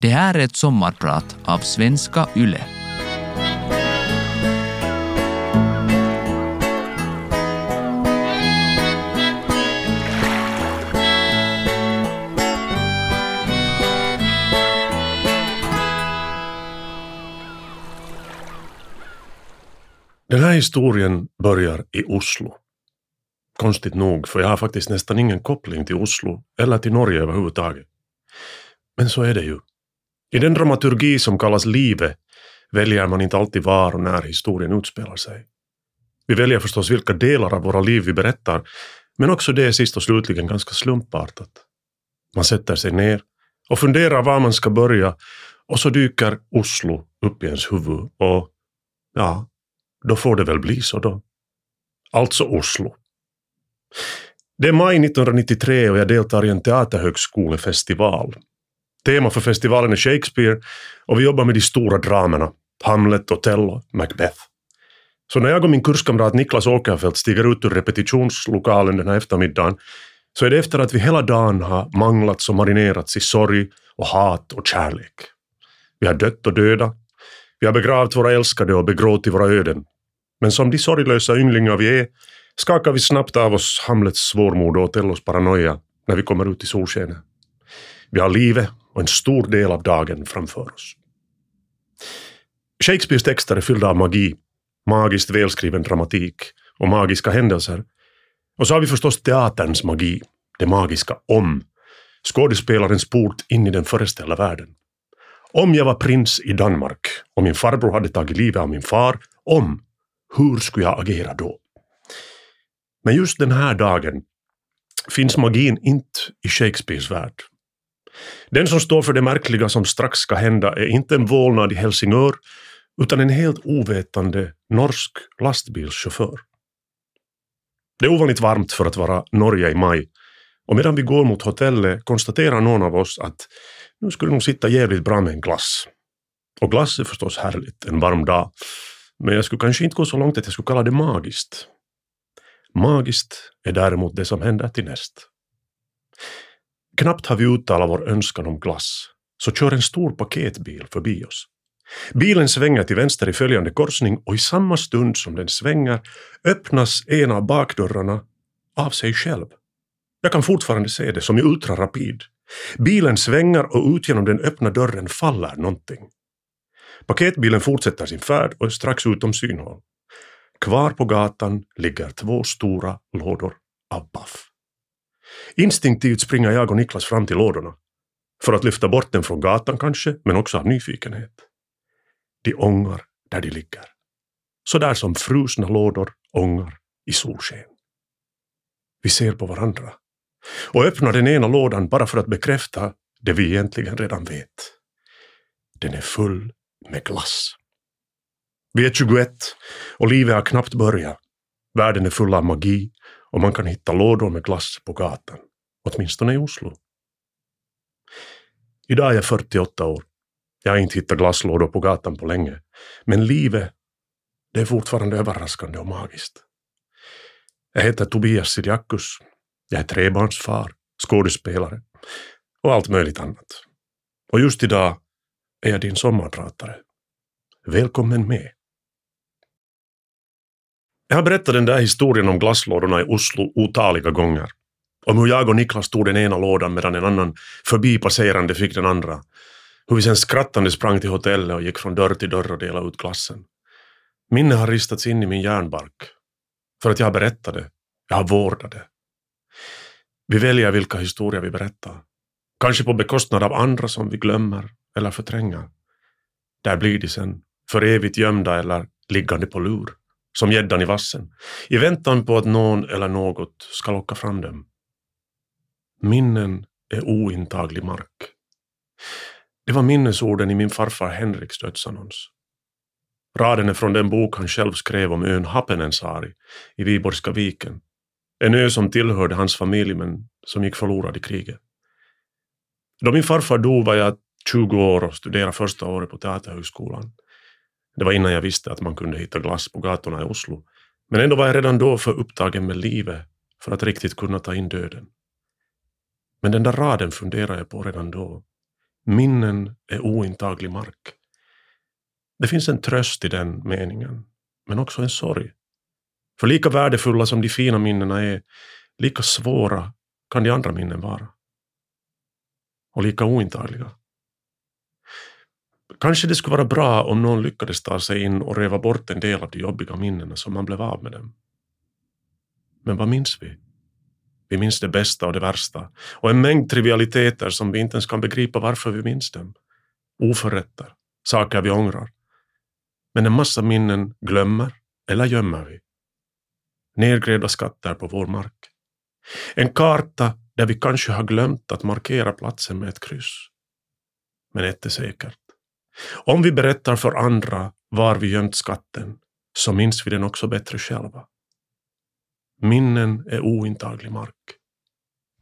Det här är ett sommarprat av Svenska Yle. Den här historien börjar i Oslo. Konstigt nog, för jag har faktiskt nästan ingen koppling till Oslo eller till Norge överhuvudtaget. Men så är det ju. I den dramaturgi som kallas livet väljer man inte alltid var och när historien utspelar sig. Vi väljer förstås vilka delar av våra liv vi berättar, men också det är sist och slutligen ganska slumpartat. Man sätter sig ner och funderar var man ska börja och så dyker Oslo upp i ens huvud och ja, då får det väl bli så då. Alltså Oslo. Det är maj 1993 och jag deltar i en teaterhögskolefestival. Tema för festivalen är Shakespeare och vi jobbar med de stora dramerna, Hamlet, Othello, Macbeth. Så när jag och min kurskamrat Niklas Åkerfeldt stiger ut ur repetitionslokalen den här eftermiddagen så är det efter att vi hela dagen har manglats och marinerats i sorg och hat och kärlek. Vi har dött och döda. Vi har begravt våra älskade och begråtit våra öden. Men som de sorglösa ynglingar vi är skakar vi snabbt av oss Hamlets svårmod och Othellos paranoia när vi kommer ut i solskenet. Vi har livet och en stor del av dagen framför oss. Shakespeares texter är fyllda av magi, magiskt välskriven dramatik och magiska händelser. Och så har vi förstås teaterns magi, det magiska om, skådespelarens port in i den föreställda världen. Om jag var prins i Danmark och min farbror hade tagit livet av min far, om, hur skulle jag agera då? Men just den här dagen finns magin inte i Shakespeares värld. Den som står för det märkliga som strax ska hända är inte en vålnad i Helsingör utan en helt ovetande norsk lastbilschaufför. Det är ovanligt varmt för att vara Norge i maj och medan vi går mot hotellet konstaterar någon av oss att nu skulle nog sitta jävligt bra med en glass. Och glass är förstås härligt en varm dag, men jag skulle kanske inte gå så långt att jag skulle kalla det magiskt. Magiskt är däremot det som händer till näst. Knappt har vi uttalat vår önskan om glass, så kör en stor paketbil förbi oss. Bilen svänger till vänster i följande korsning och i samma stund som den svänger öppnas en av bakdörrarna av sig själv. Jag kan fortfarande se det som i ultrarapid. Bilen svänger och ut genom den öppna dörren faller någonting. Paketbilen fortsätter sin färd och är strax utom synhåll. Kvar på gatan ligger två stora lådor av baff. Instinktivt springer jag och Niklas fram till lådorna. För att lyfta bort dem från gatan kanske, men också av nyfikenhet. De ångar där de ligger. Så där som frusna lådor ångar i solsken. Vi ser på varandra och öppnar den ena lådan bara för att bekräfta det vi egentligen redan vet. Den är full med glass. Vi är 21 och livet har knappt börjat. Världen är full av magi och man kan hitta lådor med glass på gatan. Åtminstone i Oslo. Idag är jag 48 år. Jag har inte hittat glasslådor på gatan på länge. Men livet, det är fortfarande överraskande och magiskt. Jag heter Tobias Siriakus. Jag är trebarnsfar, skådespelare och allt möjligt annat. Och just idag är jag din sommarpratare. Välkommen med. Jag har berättat den där historien om glasslådorna i Oslo otaliga gånger. Om hur jag och Niklas tog den ena lådan medan en annan förbipasserande fick den andra. Hur vi sen skrattande sprang till hotellet och gick från dörr till dörr och delade ut glassen. Minne har ristats in i min hjärnbark. För att jag har berättat det. Jag har vårdat det. Vi väljer vilka historier vi berättar. Kanske på bekostnad av andra som vi glömmer eller förtränger. Där blir de sen, för evigt gömda eller liggande på lur som gäddan i vassen, i väntan på att någon eller något ska locka fram dem. Minnen är ointaglig mark. Det var minnesorden i min farfar Henriks dödsannons. Raden är från den bok han själv skrev om ön Hapenensaari i Viborgska viken. En ö som tillhörde hans familj men som gick förlorad i kriget. Då min farfar dog var jag 20 år och studerade första året på Teaterhögskolan. Det var innan jag visste att man kunde hitta glass på gatorna i Oslo. Men ändå var jag redan då för upptagen med livet för att riktigt kunna ta in döden. Men den där raden funderade jag på redan då. Minnen är ointaglig mark. Det finns en tröst i den meningen, men också en sorg. För lika värdefulla som de fina minnena är, lika svåra kan de andra minnen vara. Och lika ointagliga. Kanske det skulle vara bra om någon lyckades ta sig in och röva bort en del av de jobbiga minnena som man blev av med dem. Men vad minns vi? Vi minns det bästa och det värsta och en mängd trivialiteter som vi inte ens kan begripa varför vi minns dem. Oförrätter, saker vi ångrar. Men en massa minnen glömmer eller gömmer vi. Nedgrävda skatter på vår mark. En karta där vi kanske har glömt att markera platsen med ett kryss. Men ett är säkert. Om vi berättar för andra var vi gömt skatten så minns vi den också bättre själva. Minnen är ointaglig mark.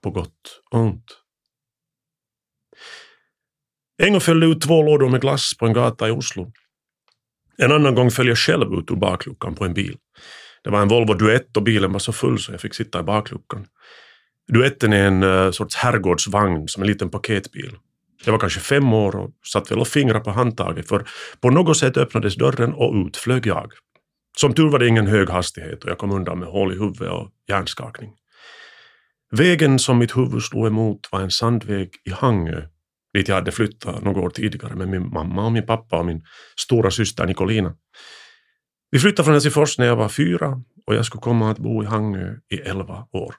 På gott och ont. En gång föll det ut två lådor med glass på en gata i Oslo. En annan gång föll jag själv ut ur bakluckan på en bil. Det var en Volvo Duett och bilen var så full så jag fick sitta i bakluckan. Duetten är en eh, sorts herrgårdsvagn som en liten paketbil. Jag var kanske fem år och satt väl och fingrade på handtaget för på något sätt öppnades dörren och ut flög jag. Som tur var det ingen hög hastighet och jag kom undan med hål i huvudet och hjärnskakning. Vägen som mitt huvud slog emot var en sandväg i Hangö dit jag hade flyttat några år tidigare med min mamma och min pappa och min stora syster Nicolina. Vi flyttade från Helsingfors när jag var fyra och jag skulle komma att bo i Hangö i elva år.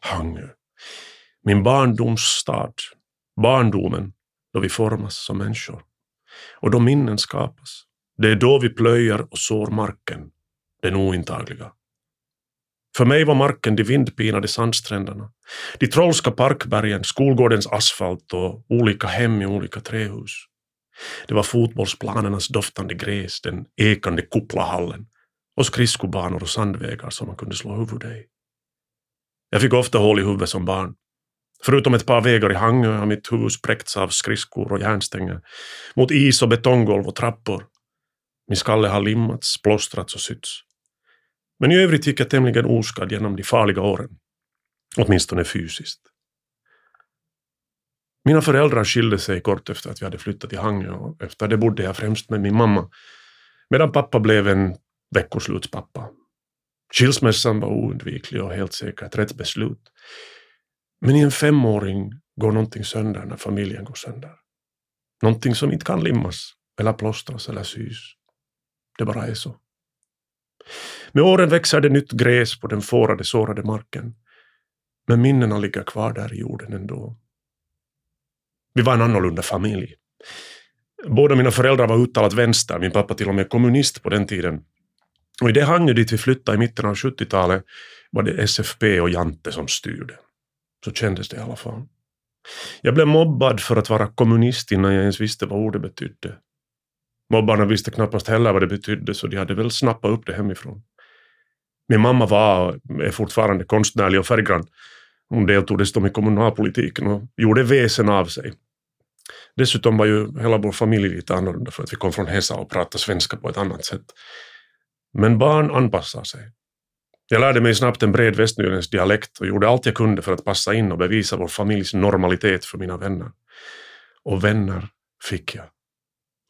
Hangö. Min barndoms stad. Barndomen, då vi formas som människor. Och då minnen skapas. Det är då vi plöjer och sår marken, den ointagliga. För mig var marken de vindpinade sandstränderna, de trollska parkbergen, skolgårdens asfalt och olika hem i olika trähus. Det var fotbollsplanernas doftande gräs, den ekande kuplahallen och skridskobanor och sandvägar som man kunde slå huvudet i. Jag fick ofta hål i huvudet som barn. Förutom ett par vägar i Hangö har mitt huvud spräckts av skridskor och järnstänger mot is och betonggolv och trappor. Min skalle har limmats, plåstrats och sytts. Men i övrigt gick jag tämligen oskadd genom de farliga åren. Åtminstone fysiskt. Mina föräldrar skilde sig kort efter att vi hade flyttat till Hangö och efter det bodde jag främst med min mamma. Medan pappa blev en veckoslutspappa. Skilsmässan var oundviklig och helt säkert rätt beslut. Men i en femåring går någonting sönder när familjen går sönder. Någonting som inte kan limmas, eller plåstras eller sys. Det bara är så. Med åren växer det nytt gräs på den fårade, sårade marken. Men minnena ligger kvar där i jorden ändå. Vi var en annorlunda familj. Båda mina föräldrar var uttalat vänster, min pappa till och med kommunist på den tiden. Och i det hanget dit vi flyttade i mitten av 70-talet var det SFP och Jante som styrde. Så kändes det i alla fall. Jag blev mobbad för att vara kommunist innan jag ens visste vad ordet betydde. Mobbarna visste knappast heller vad det betydde så de hade väl snappat upp det hemifrån. Min mamma var och är fortfarande konstnärlig och färggrann. Hon deltog dessutom i kommunalpolitiken och gjorde väsen av sig. Dessutom var ju hela vår familj lite annorlunda för att vi kom från Hesa och pratade svenska på ett annat sätt. Men barn anpassar sig. Jag lärde mig snabbt en bred västnyländsk dialekt och gjorde allt jag kunde för att passa in och bevisa vår familjs normalitet för mina vänner. Och vänner fick jag.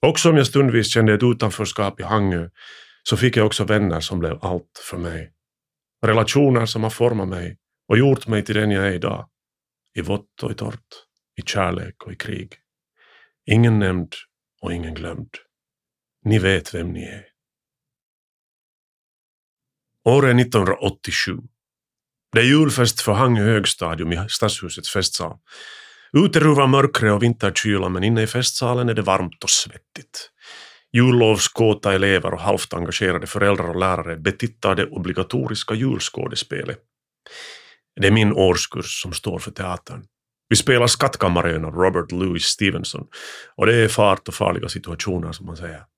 Också om jag stundvis kände ett utanförskap i Hangö så fick jag också vänner som blev allt för mig. Relationer som har format mig och gjort mig till den jag är idag. I vått och i torrt, i kärlek och i krig. Ingen nämnd och ingen glömd. Ni vet vem ni är. Året 1987. Det är julfest för Hangö högstadium i Stadshusets festsal. Ute ruvar mörkret och vinterkylan, men inne i festsalen är det varmt och svettigt. Jullovskåta elever och halvt engagerade föräldrar och lärare betittar det obligatoriska julskådespelet. Det är min årskurs som står för teatern. Vi spelar Skattkammarön av Robert Louis Stevenson och det är fart och farliga situationer som man säger.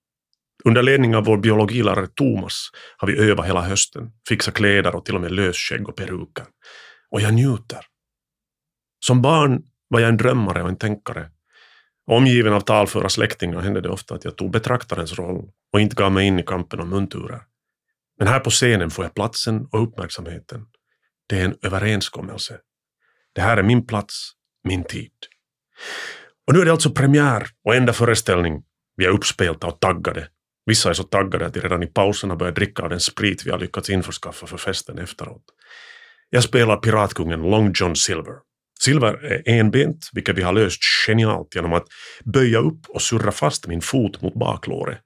Under ledning av vår biologilärare Thomas har vi övat hela hösten, fixat kläder och till och med lösskägg och peruker. Och jag njuter. Som barn var jag en drömmare och en tänkare. Omgiven av talföra släktingar hände det ofta att jag tog betraktarens roll och inte gav mig in i kampen om munturer. Men här på scenen får jag platsen och uppmärksamheten. Det är en överenskommelse. Det här är min plats, min tid. Och nu är det alltså premiär och enda föreställning. Vi är uppspelta och taggade. Vissa är så taggade att de redan i pauserna börjar dricka av den sprit vi har lyckats införskaffa för festen efteråt. Jag spelar piratkungen Long John Silver. Silver är enbent, vilket vi har löst genialt genom att böja upp och surra fast min fot mot baklåret.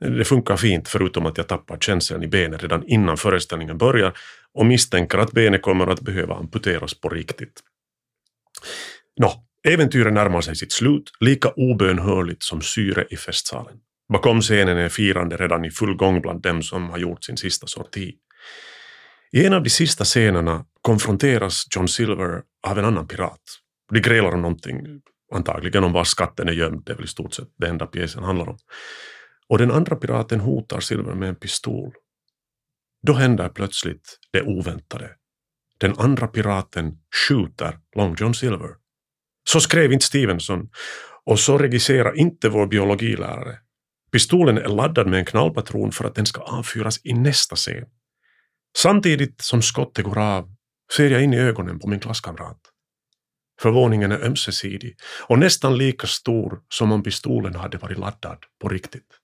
Det funkar fint förutom att jag tappar känseln i benet redan innan föreställningen börjar och misstänker att benet kommer att behöva amputeras på riktigt. Nå, äventyret närmar sig sitt slut lika obönhörligt som syre i festsalen. Bakom scenen är firande redan i full gång bland dem som har gjort sin sista sorti. I en av de sista scenerna konfronteras John Silver av en annan pirat. De grälar om någonting, antagligen om var skatten är gömd, det är väl i stort sett det enda pjäsen handlar om. Och den andra piraten hotar Silver med en pistol. Då händer plötsligt det oväntade. Den andra piraten skjuter Long John Silver. Så skrev inte Stevenson och så regisserar inte vår biologilärare. Pistolen är laddad med en knallpatron för att den ska avfyras i nästa scen. Samtidigt som skottet går av ser jag in i ögonen på min klasskamrat. Förvåningen är ömsesidig och nästan lika stor som om pistolen hade varit laddad på riktigt.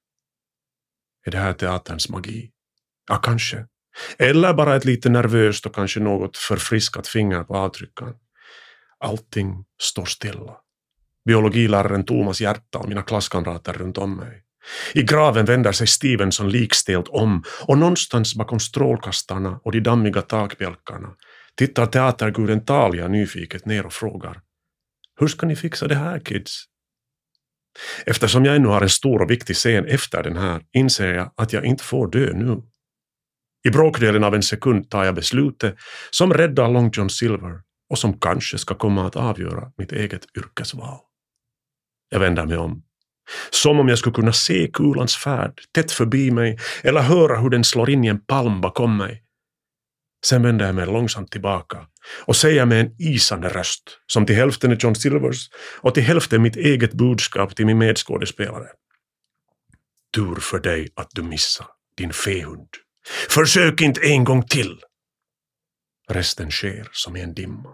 Är det här teaterns magi? Ja, kanske. Eller bara ett lite nervöst och kanske något förfriskat finger på avtryckaren. Allting står stilla. Biologiläraren Thomas hjärta och mina klasskamrater runt om mig. I graven vänder sig Stevenson likstelt om och någonstans bakom strålkastarna och de dammiga takbjälkarna tittar teaterguden Talia nyfiket ner och frågar Hur ska ni fixa det här kids? Eftersom jag ännu har en stor och viktig scen efter den här inser jag att jag inte får dö nu. I bråkdelen av en sekund tar jag beslutet som räddar Long John Silver och som kanske ska komma att avgöra mitt eget yrkesval. Jag vänder mig om. Som om jag skulle kunna se kulans färd tätt förbi mig eller höra hur den slår in i en palm bakom mig. Sen vänder jag mig långsamt tillbaka och säger med en isande röst, som till hälften är John Silvers och till hälften mitt eget budskap till min medskådespelare. Tur för dig att du missade, din fehund. Försök inte en gång till! Resten sker som i en dimma.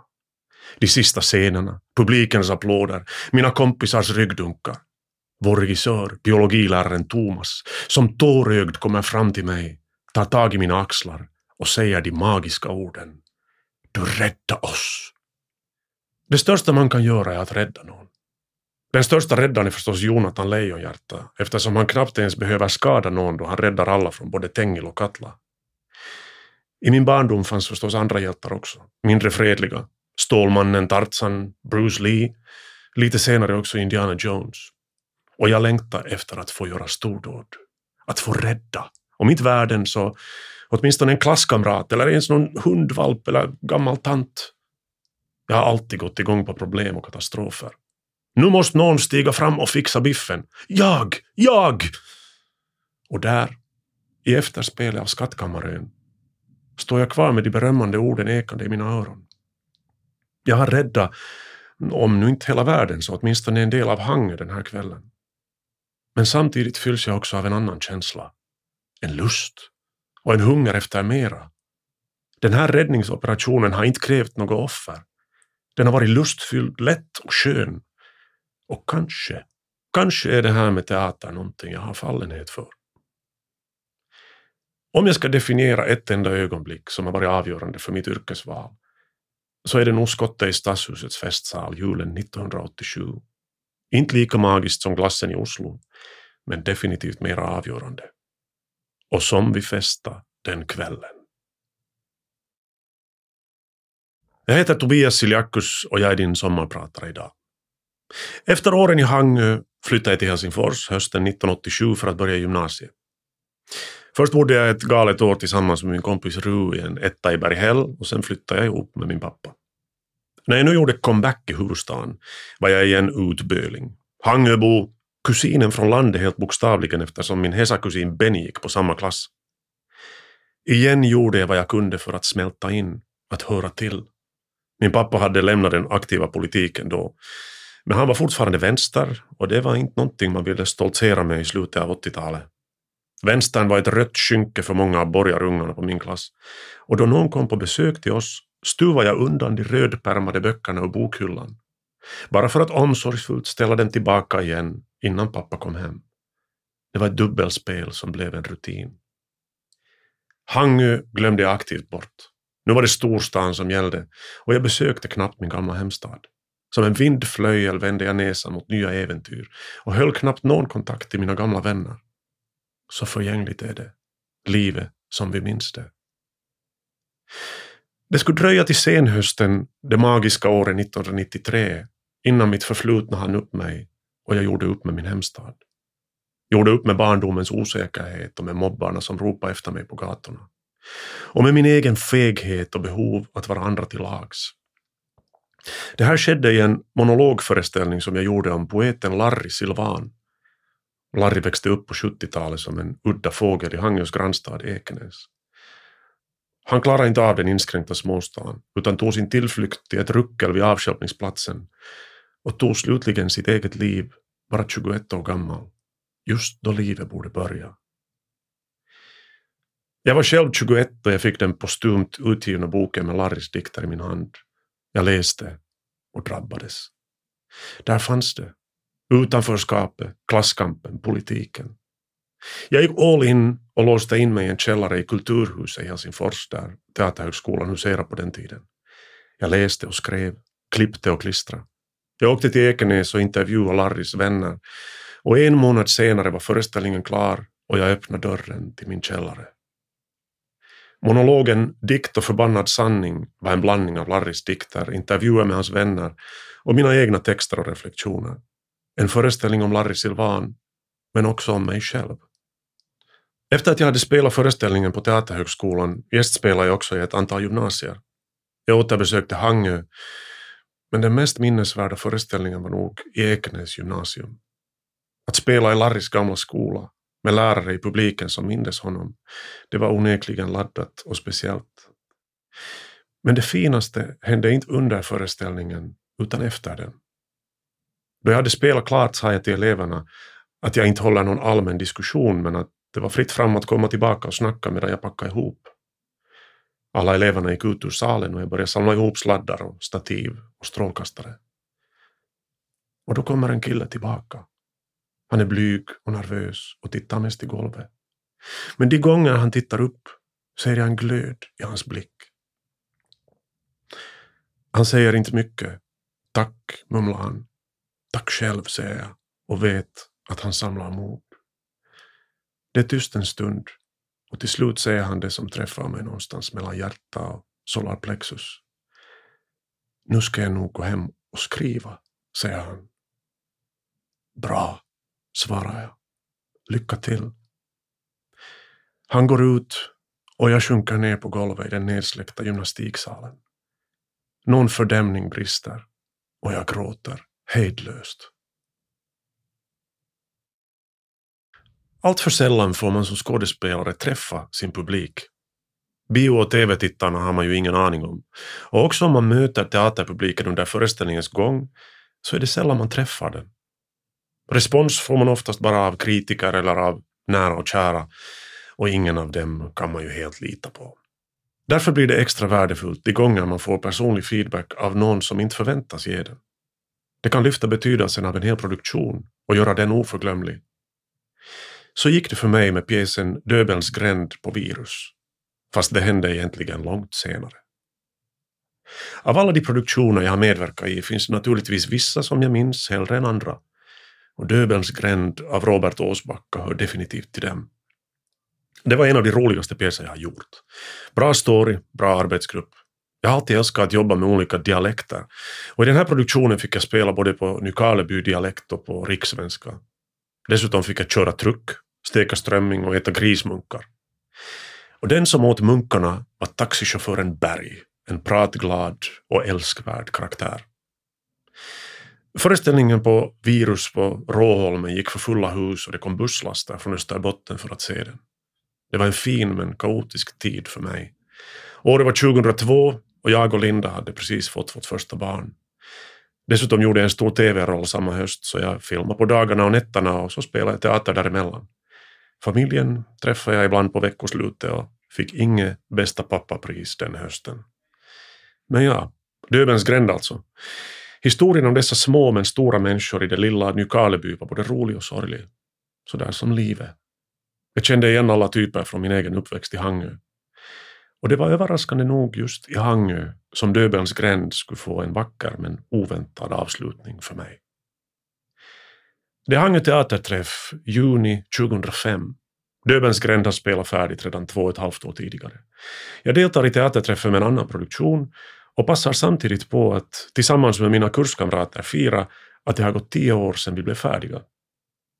De sista scenerna, publikens applåder, mina kompisars ryggdunkar. Vår regissör, biologiläraren Thomas, som tårögd kommer fram till mig, tar tag i mina axlar och säger de magiska orden. Du rädda oss. Det största man kan göra är att rädda någon. Den största räddaren är förstås Jonathan Lejonhjärta eftersom han knappt ens behöver skada någon då han räddar alla från både Tengil och Katla. I min barndom fanns förstås andra hjältar också, mindre fredliga. Stålmannen Tarzan, Bruce Lee, lite senare också Indiana Jones. Och jag längtar efter att få göra stordåd. Att få rädda, om inte världen så åtminstone en klasskamrat eller ens någon hundvalp eller gammal tant. Jag har alltid gått igång på problem och katastrofer. Nu måste någon stiga fram och fixa biffen. Jag! Jag! Och där, i efterspelet av Skattkammarön, står jag kvar med de berömmande orden ekande i mina öron. Jag har räddat, om nu inte hela världen, så åtminstone en del av Hangö den här kvällen. Men samtidigt fylls jag också av en annan känsla. En lust och en hunger efter mera. Den här räddningsoperationen har inte krävt något offer. Den har varit lustfylld, lätt och skön. Och kanske, kanske är det här med teater någonting jag har fallenhet för. Om jag ska definiera ett enda ögonblick som har varit avgörande för mitt yrkesval, så är det nog skottet i Stadshusets festsal julen 1987. Inte lika magiskt som glassen i Oslo, men definitivt mer avgörande. Och som vi festa den kvällen. Jag heter Tobias Siljakus och jag är din sommarpratare idag. Efter åren i Hangö flyttade jag till Helsingfors hösten 1987 för att börja gymnasiet. Först bodde jag ett galet år tillsammans med min kompis Ru i en etta i Berghäll och sen flyttade jag ihop med min pappa. När jag nu gjorde comeback i huvudstaden var jag igen utböling. Hangöbo, kusinen från landet helt bokstavligen eftersom min Hesa-kusin Benny gick på samma klass. Igen gjorde jag vad jag kunde för att smälta in, att höra till. Min pappa hade lämnat den aktiva politiken då, men han var fortfarande vänster och det var inte någonting man ville stoltsera med i slutet av 80-talet. Vänstern var ett rött skynke för många av borgarungarna på min klass och då någon kom på besök till oss stuvade jag undan de rödpärmade böckerna ur bokhyllan. bara för att omsorgsfullt ställa dem tillbaka igen innan pappa kom hem. Det var ett dubbelspel som blev en rutin. Hangö glömde jag aktivt bort. Nu var det storstan som gällde och jag besökte knappt min gamla hemstad. Som en vindflöjel vände jag näsan mot nya äventyr och höll knappt någon kontakt till mina gamla vänner. Så förgängligt är det, livet som vi minns det. Det skulle dröja till senhösten, det magiska året 1993, innan mitt förflutna hann upp mig och jag gjorde upp med min hemstad. Gjorde upp med barndomens osäkerhet och med mobbarna som ropade efter mig på gatorna. Och med min egen feghet och behov att vara andra till lags. Det här skedde i en monologföreställning som jag gjorde om poeten Larry Silvan. Larry växte upp på 70-talet som en udda fågel i Hangös grannstad Ekenäs. Han klarade inte av den inskränkta småstaden utan tog sin tillflykt till ett ruckel vid avstjälpningsplatsen och tog slutligen sitt eget liv, bara 21 år gammal, just då livet borde börja. Jag var själv 21 och jag fick den postumt utgivna boken med Larrys dikter i min hand. Jag läste och drabbades. Där fanns det. Utanförskapet, klasskampen, politiken. Jag gick all in och låste in mig i en källare i Kulturhuset i Helsingfors där Teaterhögskolan huserade på den tiden. Jag läste och skrev, klippte och klistrade. Jag åkte till Ekenäs och intervjuade Larrys vänner och en månad senare var föreställningen klar och jag öppnade dörren till min källare. Monologen Dikt och förbannad sanning var en blandning av Larrys dikter, intervjuer med hans vänner och mina egna texter och reflektioner. En föreställning om Larry Silvan, men också om mig själv. Efter att jag hade spelat föreställningen på Teaterhögskolan gästspelade jag också i ett antal gymnasier. Jag återbesökte Hangö, men den mest minnesvärda föreställningen var nog i Ekenäs gymnasium. Att spela i Larrys gamla skola, med lärare i publiken som mindes honom, det var onekligen laddat och speciellt. Men det finaste hände inte under föreställningen, utan efter den. Då jag hade spelat klart sa jag till eleverna att jag inte håller någon allmän diskussion men att det var fritt fram att komma tillbaka och snacka medan jag packade ihop. Alla eleverna gick ut ur salen och jag började samla ihop sladdar och stativ och strålkastare. Och då kommer en kille tillbaka. Han är blyg och nervös och tittar mest i golvet. Men de gånger han tittar upp ser jag en glöd i hans blick. Han säger inte mycket. Tack, mumlar han. Tack själv, säger jag och vet att han samlar mod. Det är tyst en stund och till slut säger han det som träffar mig någonstans mellan hjärta och solarplexus. Nu ska jag nog gå hem och skriva, säger han. Bra, svarar jag. Lycka till. Han går ut och jag sjunker ner på golvet i den nedsläckta gymnastiksalen. Någon fördämning brister och jag gråter hejdlöst. Allt för sällan får man som skådespelare träffa sin publik. Bio och tv-tittarna har man ju ingen aning om. Och också om man möter teaterpubliken under föreställningens gång så är det sällan man träffar den. Respons får man oftast bara av kritiker eller av nära och kära och ingen av dem kan man ju helt lita på. Därför blir det extra värdefullt de gånger man får personlig feedback av någon som inte förväntas ge den. Det kan lyfta betydelsen av en hel produktion och göra den oförglömlig. Så gick det för mig med pjäsen Döbelns gränd på virus, fast det hände egentligen långt senare. Av alla de produktioner jag har medverkat i finns det naturligtvis vissa som jag minns hellre än andra, och Döbelns gränd av Robert Åsbacka hör definitivt till dem. Det var en av de roligaste pjäser jag har gjort. Bra story, bra arbetsgrupp. Jag har alltid älskat att jobba med olika dialekter. Och i den här produktionen fick jag spela både på Nykarleby-dialekt och på rikssvenska. Dessutom fick jag köra truck, steka strömming och äta grismunkar. Och den som åt munkarna var taxichauffören Berg, en pratglad och älskvärd karaktär. Föreställningen på Virus på Råholmen gick för fulla hus och det kom busslaster från Österbotten för att se den. Det var en fin men kaotisk tid för mig. Året var 2002 och jag och Linda hade precis fått vårt första barn. Dessutom gjorde jag en stor tv-roll samma höst så jag filmade på dagarna och nätterna och så spelade jag teater däremellan. Familjen träffade jag ibland på veckoslutet och fick inget bästa pappapris den hösten. Men ja, Döbelns gränd alltså. Historien om dessa små men stora människor i det lilla Nykarleby var både rolig och sorglig. Sådär som livet. Jag kände igen alla typer från min egen uppväxt i Hangö. Och det var överraskande nog just i Hangö som Döbelns gränd skulle få en vacker men oväntad avslutning för mig. Det är ju teaterträff, juni 2005. Döbelns gränd har spelat färdigt redan två och ett halvt år tidigare. Jag deltar i teaterträffen med en annan produktion och passar samtidigt på att tillsammans med mina kurskamrater fira att det har gått tio år sedan vi blev färdiga.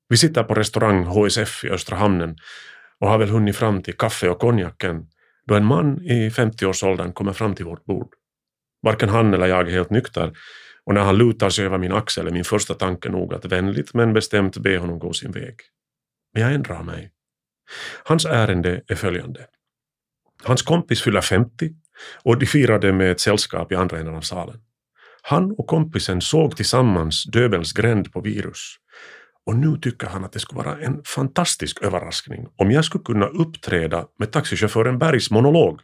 Vi sitter på restaurang HSF i Östra hamnen och har väl hunnit fram till kaffe och konjaken då en man i 50-årsåldern kommer fram till vårt bord. Varken han eller jag är helt nykter och när han lutar sig över min axel är min första tanke nog att vänligt men bestämt be honom gå sin väg. Men jag ändrar mig. Hans ärende är följande. Hans kompis fyller 50 och de firade med ett sällskap i andra änden av salen. Han och kompisen såg tillsammans Döbelns gränd på virus och nu tycker han att det skulle vara en fantastisk överraskning om jag skulle kunna uppträda med taxichauffören Bergs monolog.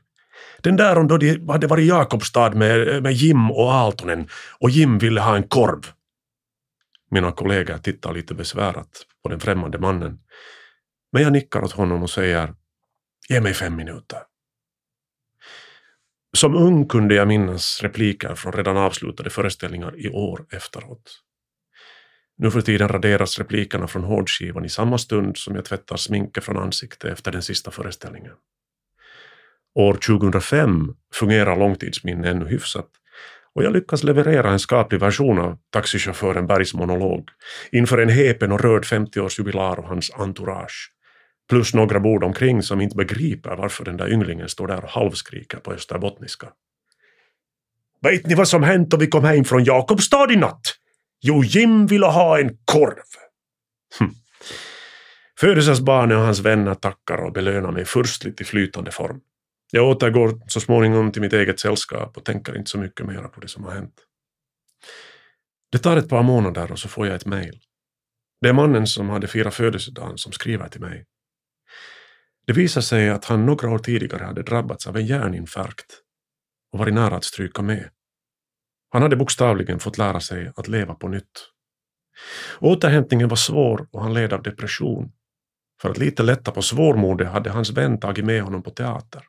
Den där om då de hade varit i Jakobstad med, med Jim och Aaltonen och Jim ville ha en korv. Mina kollegor tittar lite besvärat på den främmande mannen. Men jag nickar åt honom och säger Ge mig fem minuter. Som ung kunde jag minnas repliker från redan avslutade föreställningar i år efteråt. Nu för tiden raderas replikerna från hårdskivan i samma stund som jag tvättar sminket från ansiktet efter den sista föreställningen. År 2005 fungerar långtidsminne ännu hyfsat och jag lyckas leverera en skaplig version av taxichauffören Bergs monolog inför en häpen och rörd 50-årsjubilar och hans entourage plus några bord omkring som inte begriper varför den där ynglingen står där och halvskriker på österbottniska. Vet ni vad som hänt då vi kom hem från Jakobstad i natt? Jo, Jim ville ha en korv. Hm. Födelsedagsbarnet och hans vänner tackar och belönar mig furstligt i flytande form. Jag återgår så småningom till mitt eget sällskap och tänker inte så mycket mer på det som har hänt. Det tar ett par månader och så får jag ett mejl. Det är mannen som hade firat födelsedagen som skriver till mig. Det visar sig att han några år tidigare hade drabbats av en hjärninfarkt och varit nära att stryka med. Han hade bokstavligen fått lära sig att leva på nytt. Återhämtningen var svår och han led av depression. För att lite lätta på svårmodet hade hans vän tagit med honom på teater.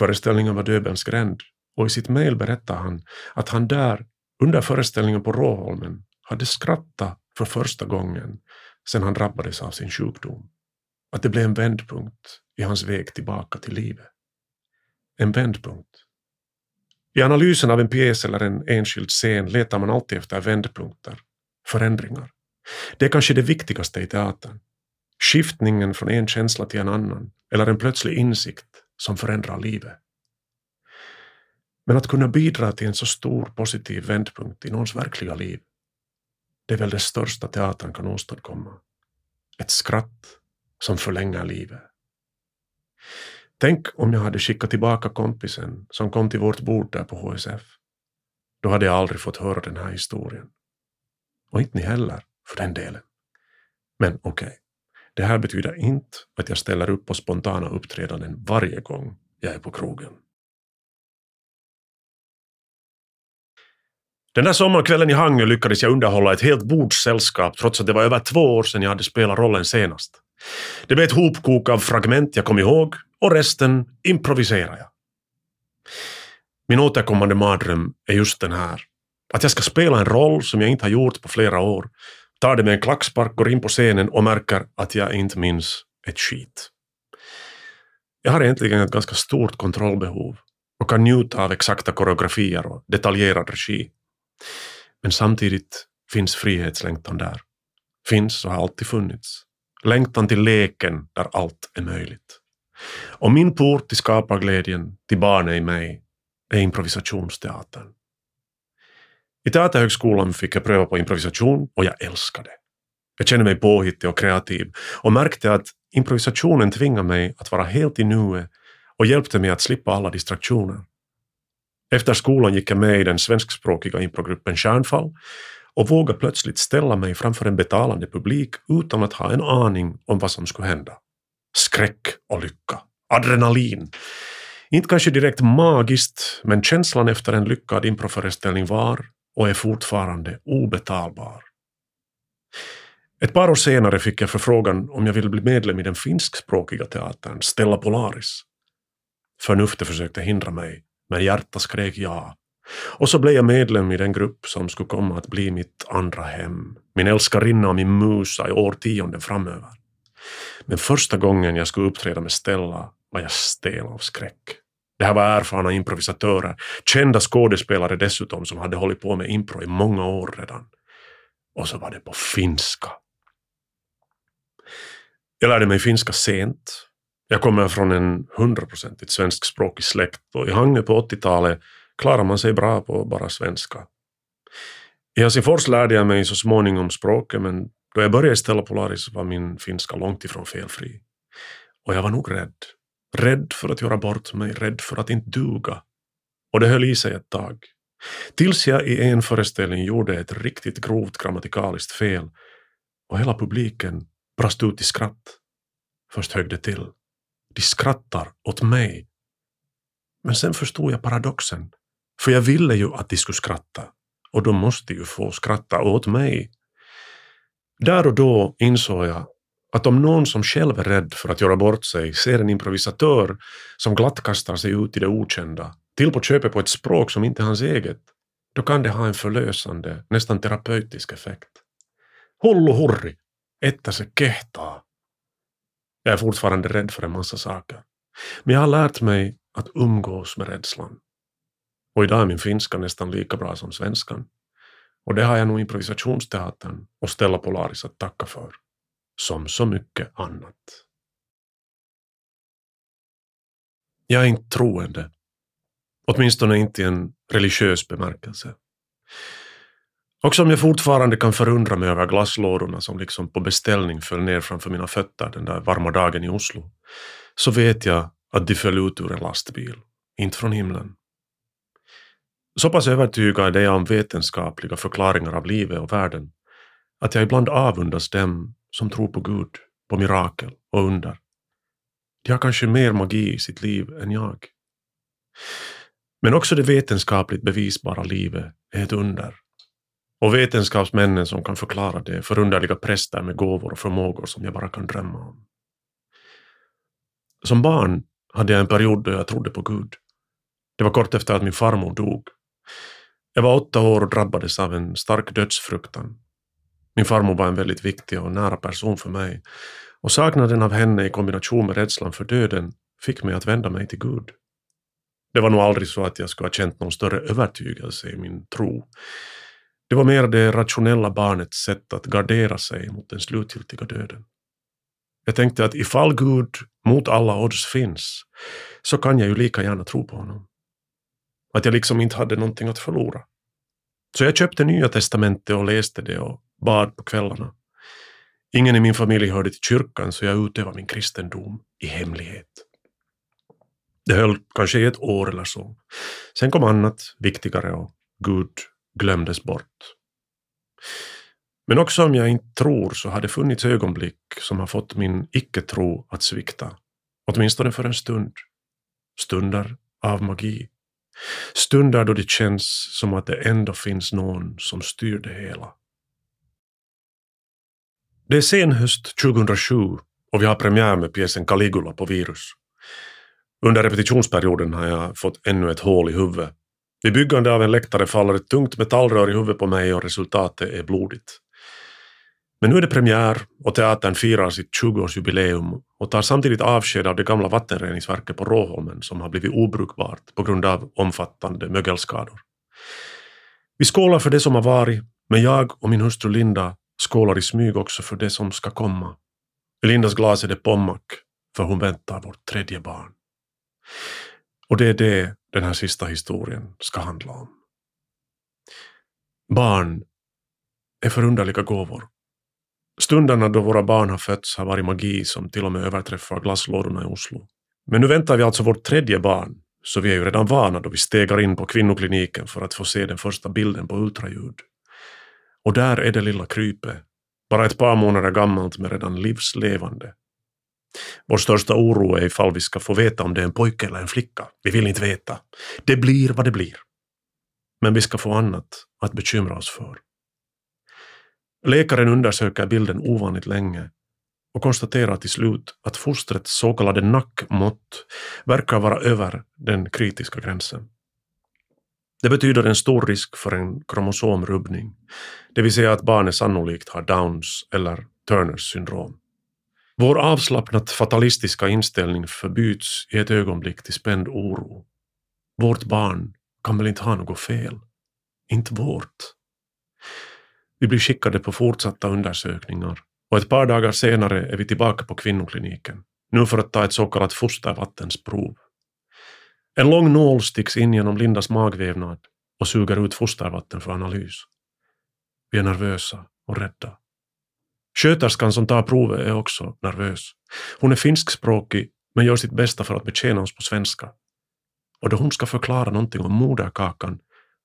Föreställningen var Döbelns gränd och i sitt mejl berättar han att han där, under föreställningen på Råholmen, hade skrattat för första gången sedan han drabbades av sin sjukdom. Att det blev en vändpunkt i hans väg tillbaka till livet. En vändpunkt. I analysen av en pjäs eller en enskild scen letar man alltid efter vändpunkter, förändringar. Det är kanske det viktigaste i teatern. Skiftningen från en känsla till en annan, eller en plötslig insikt som förändrar livet. Men att kunna bidra till en så stor positiv vändpunkt i någons verkliga liv, det är väl det största teatern kan åstadkomma. Ett skratt som förlänger livet. Tänk om jag hade skickat tillbaka kompisen som kom till vårt bord där på HSF. Då hade jag aldrig fått höra den här historien. Och inte ni heller, för den delen. Men okej, okay det här betyder inte att jag ställer upp på spontana uppträdanden varje gång jag är på krogen. Den där sommarkvällen i Hangö lyckades jag underhålla ett helt bordssällskap trots att det var över två år sedan jag hade spelat rollen senast. Det blev ett hopkok av fragment jag kom ihåg och resten improviserade jag. Min återkommande mardröm är just den här. Att jag ska spela en roll som jag inte har gjort på flera år, tar det med en klackspark, går in på scenen och märker att jag inte minns ett skit. Jag har egentligen ett ganska stort kontrollbehov och kan njuta av exakta koreografier och detaljerad regi. Men samtidigt finns frihetslängtan där. Finns och har alltid funnits. Längtan till leken där allt är möjligt. Och min port till skaparglädjen, till barnet i mig, är improvisationsteatern. I Teaterhögskolan fick jag pröva på improvisation och jag älskade det. Jag kände mig påhittig och kreativ och märkte att improvisationen tvingade mig att vara helt i nuet och hjälpte mig att slippa alla distraktioner. Efter skolan gick jag med i den svenskspråkiga improgruppen Kärnfall och vågade plötsligt ställa mig framför en betalande publik utan att ha en aning om vad som skulle hända. Skräck och lycka. Adrenalin. Inte kanske direkt magiskt, men känslan efter en lyckad improföreställning var, och är fortfarande obetalbar. Ett par år senare fick jag förfrågan om jag ville bli medlem i den finskspråkiga teatern Stella Polaris. Förnuftet försökte hindra mig, men hjärtat skrek ja. Och så blev jag medlem i den grupp som skulle komma att bli mitt andra hem, min älskarinna och min musa i årtionden framöver. Men första gången jag skulle uppträda med Stella var jag stel av skräck. Det här var erfarna improvisatörer, kända skådespelare dessutom som hade hållit på med impro i många år redan. Och så var det på finska. Jag lärde mig finska sent. Jag kommer från en hundraprocentigt svenskspråkig släkt och i Hangö på 80-talet klarar man sig bra på bara svenska. I Helsingfors lärde jag mig så småningom språket men då jag började ställa Polaris var min finska långt ifrån felfri. Och jag var nog rädd. Rädd för att göra bort mig, rädd för att inte duga. Och det höll i sig ett tag. Tills jag i en föreställning gjorde ett riktigt grovt grammatikaliskt fel och hela publiken brast ut i skratt. Först högg det till. De skrattar åt mig. Men sen förstod jag paradoxen. För jag ville ju att de skulle skratta. Och de måste ju få skratta åt mig. Där och då insåg jag att om någon som själv är rädd för att göra bort sig ser en improvisatör som glatt kastar sig ut i det okända, till på köpet på ett språk som inte är hans eget, då kan det ha en förlösande, nästan terapeutisk effekt. Hullu hurri, että se kehtaa. Jag är fortfarande rädd för en massa saker. Men jag har lärt mig att umgås med rädslan. Och idag är min finska nästan lika bra som svenskan. Och det har jag nog improvisationsteatern och Stella Polaris att tacka för. Som så mycket annat. Jag är inte troende. Åtminstone inte i en religiös bemärkelse. Också om jag fortfarande kan förundra mig över glasslådorna som liksom på beställning föll ner framför mina fötter den där varma dagen i Oslo, så vet jag att de föll ut ur en lastbil, inte från himlen. Så pass övertygad är jag om vetenskapliga förklaringar av livet och världen att jag ibland avundas dem som tror på Gud, på mirakel och under. De har kanske mer magi i sitt liv än jag. Men också det vetenskapligt bevisbara livet är ett under. Och vetenskapsmännen som kan förklara det, förunderliga präster med gåvor och förmågor som jag bara kan drömma om. Som barn hade jag en period då jag trodde på Gud. Det var kort efter att min farmor dog. Jag var åtta år och drabbades av en stark dödsfruktan. Min farmor var en väldigt viktig och nära person för mig och saknaden av henne i kombination med rädslan för döden fick mig att vända mig till Gud. Det var nog aldrig så att jag skulle ha känt någon större övertygelse i min tro. Det var mer det rationella barnets sätt att gardera sig mot den slutgiltiga döden. Jag tänkte att ifall Gud mot alla odds finns, så kan jag ju lika gärna tro på honom. Att jag liksom inte hade någonting att förlora. Så jag köpte Nya Testamentet och läste det och bad på kvällarna. Ingen i min familj hörde till kyrkan så jag utövade min kristendom i hemlighet. Det höll kanske i ett år eller så. Sen kom annat, viktigare och Gud glömdes bort. Men också om jag inte tror så har det funnits ögonblick som har fått min icke-tro att svikta. Åtminstone för en stund. Stunder av magi. Stunder då det känns som att det ändå finns någon som styr det hela. Det är sen höst 2007 och vi har premiär med pjäsen Caligula på Virus. Under repetitionsperioden har jag fått ännu ett hål i huvudet. Vid byggande av en läktare faller ett tungt metallrör i huvudet på mig och resultatet är blodigt. Men nu är det premiär och teatern firar sitt 20-årsjubileum och tar samtidigt avsked av det gamla vattenreningsverket på Råholmen som har blivit obrukbart på grund av omfattande mögelskador. Vi skålar för det som har varit, men jag och min hustru Linda skålar i smyg också för det som ska komma. I Lindas glas är det pommack, för hon väntar vårt tredje barn. Och det är det den här sista historien ska handla om. Barn är förunderliga gåvor. Stunderna då våra barn har fötts har varit magi som till och med överträffar glasslådorna i Oslo. Men nu väntar vi alltså vårt tredje barn, så vi är ju redan vana då vi stegar in på kvinnokliniken för att få se den första bilden på ultraljud. Och där är det lilla krypet, bara ett par månader gammalt men redan livslevande. Vår största oro är ifall vi ska få veta om det är en pojke eller en flicka. Vi vill inte veta. Det blir vad det blir. men vi ska få annat att bekymra oss för. Läkaren undersöker bilden ovanligt länge och konstaterar till slut att fostrets så kallade nackmått verkar vara över den kritiska gränsen. Det betyder en stor risk för en kromosomrubbning, det vill säga att barnet sannolikt har Downs eller Turners syndrom. Vår avslappnat fatalistiska inställning förbyts i ett ögonblick till spänd oro. Vårt barn kan väl inte ha något fel? Inte vårt. Vi blir skickade på fortsatta undersökningar och ett par dagar senare är vi tillbaka på kvinnokliniken, nu för att ta ett så kallat fostervattensprov. En lång nål sticks in genom Lindas magvävnad och suger ut fostervatten för analys. Vi är nervösa och rädda. Sköterskan som tar provet är också nervös. Hon är finskspråkig men gör sitt bästa för att betjäna oss på svenska. Och då hon ska förklara någonting om moderkakan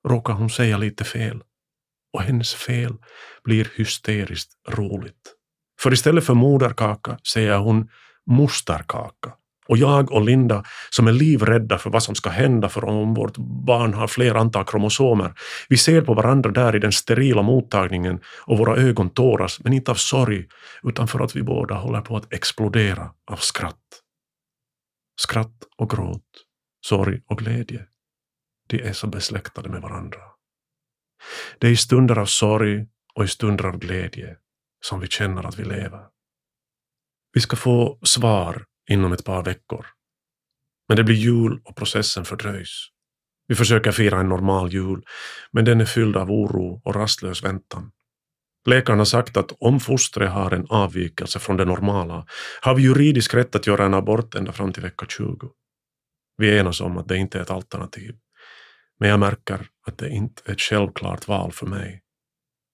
råkar hon säga lite fel. Och hennes fel blir hysteriskt roligt. För istället för moderkaka säger hon mosterkaka. Och jag och Linda, som är livrädda för vad som ska hända för om vårt barn har fler antal kromosomer, vi ser på varandra där i den sterila mottagningen och våra ögon tåras, men inte av sorg, utan för att vi båda håller på att explodera av skratt. Skratt och gråt, sorg och glädje, de är så besläktade med varandra. Det är i stunder av sorg och i stunder av glädje som vi känner att vi lever. Vi ska få svar inom ett par veckor. Men det blir jul och processen fördröjs. Vi försöker fira en normal jul, men den är fylld av oro och rastlös väntan. Läkaren har sagt att om fostret har en avvikelse från det normala har vi juridisk rätt att göra en abort ända fram till vecka 20. Vi enas om att det inte är ett alternativ. Men jag märker att det inte är ett självklart val för mig.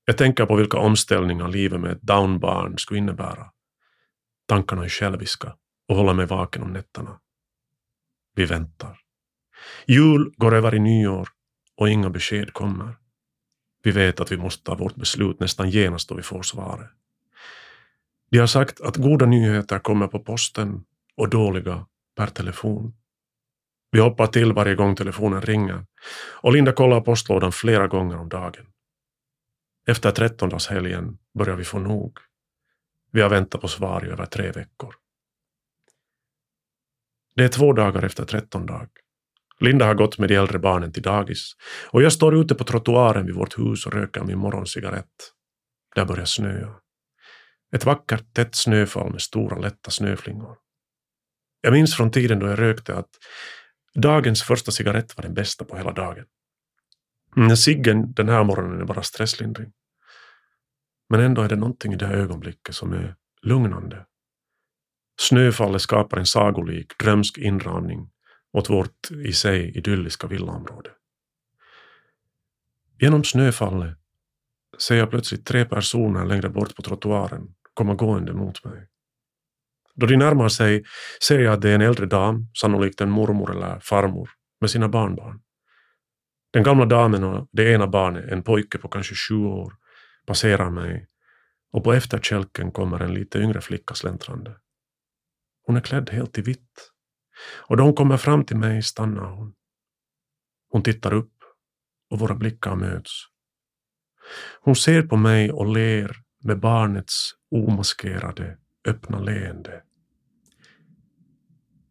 Jag tänker på vilka omställningar livet med ett downbarn skulle innebära. Tankarna är själviska och håller mig vaken om nätterna. Vi väntar. Jul går över i nyår och inga besked kommer. Vi vet att vi måste ta vårt beslut nästan genast då vi får svaret. De har sagt att goda nyheter kommer på posten och dåliga per telefon. Vi hoppar till varje gång telefonen ringer och Linda kollar postlådan flera gånger om dagen. Efter trettondagshelgen börjar vi få nog. Vi har väntat på svar i över tre veckor. Det är två dagar efter trettondag. Linda har gått med de äldre barnen till dagis och jag står ute på trottoaren vid vårt hus och röker min morgoncigarett. Där börjar snöa. Ett vackert tätt snöfall med stora lätta snöflingor. Jag minns från tiden då jag rökte att dagens första cigarett var den bästa på hela dagen. Ciggen den här morgonen är bara stresslindring. Men ändå är det någonting i det här ögonblicket som är lugnande. Snöfallet skapar en sagolik, drömsk inramning åt vårt i sig idylliska villaområde. Genom snöfallet ser jag plötsligt tre personer längre bort på trottoaren komma gående mot mig. Då de närmar sig ser jag att det är en äldre dam, sannolikt en mormor eller farmor, med sina barnbarn. Den gamla damen och det ena barnet, en pojke på kanske sju år, passerar mig och på efterkälken kommer en lite yngre flicka släntrande. Hon är klädd helt i vitt. Och då hon kommer fram till mig stannar hon. Hon tittar upp och våra blickar möts. Hon ser på mig och ler med barnets omaskerade, öppna leende.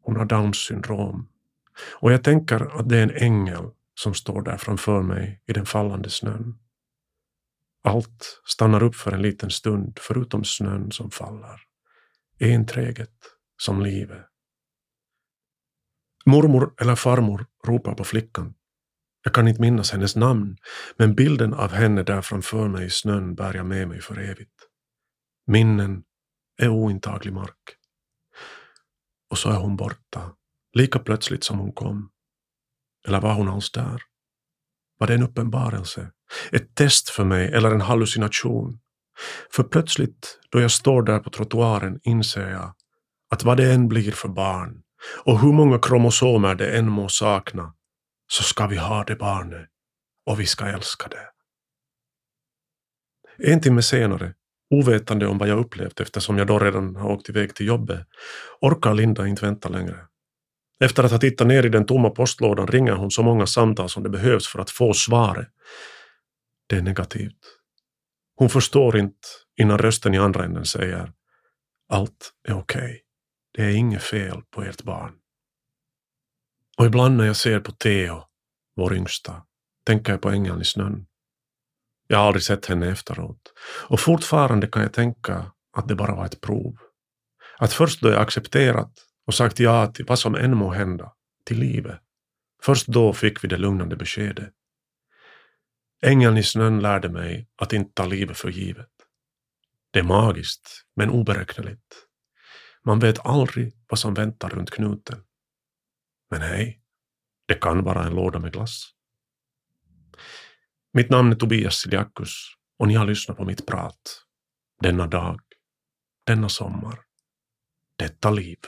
Hon har Downs syndrom och jag tänker att det är en ängel som står där framför mig i den fallande snön. Allt stannar upp för en liten stund förutom snön som faller. Enträget som livet. Mormor eller farmor ropar på flickan. Jag kan inte minnas hennes namn, men bilden av henne där framför mig i snön bär jag med mig för evigt. Minnen är ointaglig mark. Och så är hon borta, lika plötsligt som hon kom. Eller var hon alls där? Var det en uppenbarelse? Ett test för mig eller en hallucination? För plötsligt, då jag står där på trottoaren, inser jag att vad det än blir för barn och hur många kromosomer det än må sakna, så ska vi ha det barnet och vi ska älska det. En timme senare, ovetande om vad jag upplevt eftersom jag då redan har åkt iväg till jobbet, orkar Linda inte vänta längre. Efter att ha tittat ner i den tomma postlådan ringer hon så många samtal som det behövs för att få svaret. Det är negativt. Hon förstår inte innan rösten i andra änden säger allt är okej. Okay. Det är inget fel på ert barn. Och ibland när jag ser på Theo, vår yngsta, tänker jag på ängeln i snön. Jag har aldrig sett henne efteråt. Och fortfarande kan jag tänka att det bara var ett prov. Att först då jag accepterat och sagt ja till vad som än må hända, till livet, först då fick vi det lugnande beskedet. Ängeln i snön lärde mig att inte ta livet för givet. Det är magiskt, men oberäkneligt. Man vet aldrig vad som väntar runt knuten. Men hej, det kan vara en låda med glass. Mitt namn är Tobias Siliakus och ni har lyssnat på mitt prat. Denna dag, denna sommar, detta liv.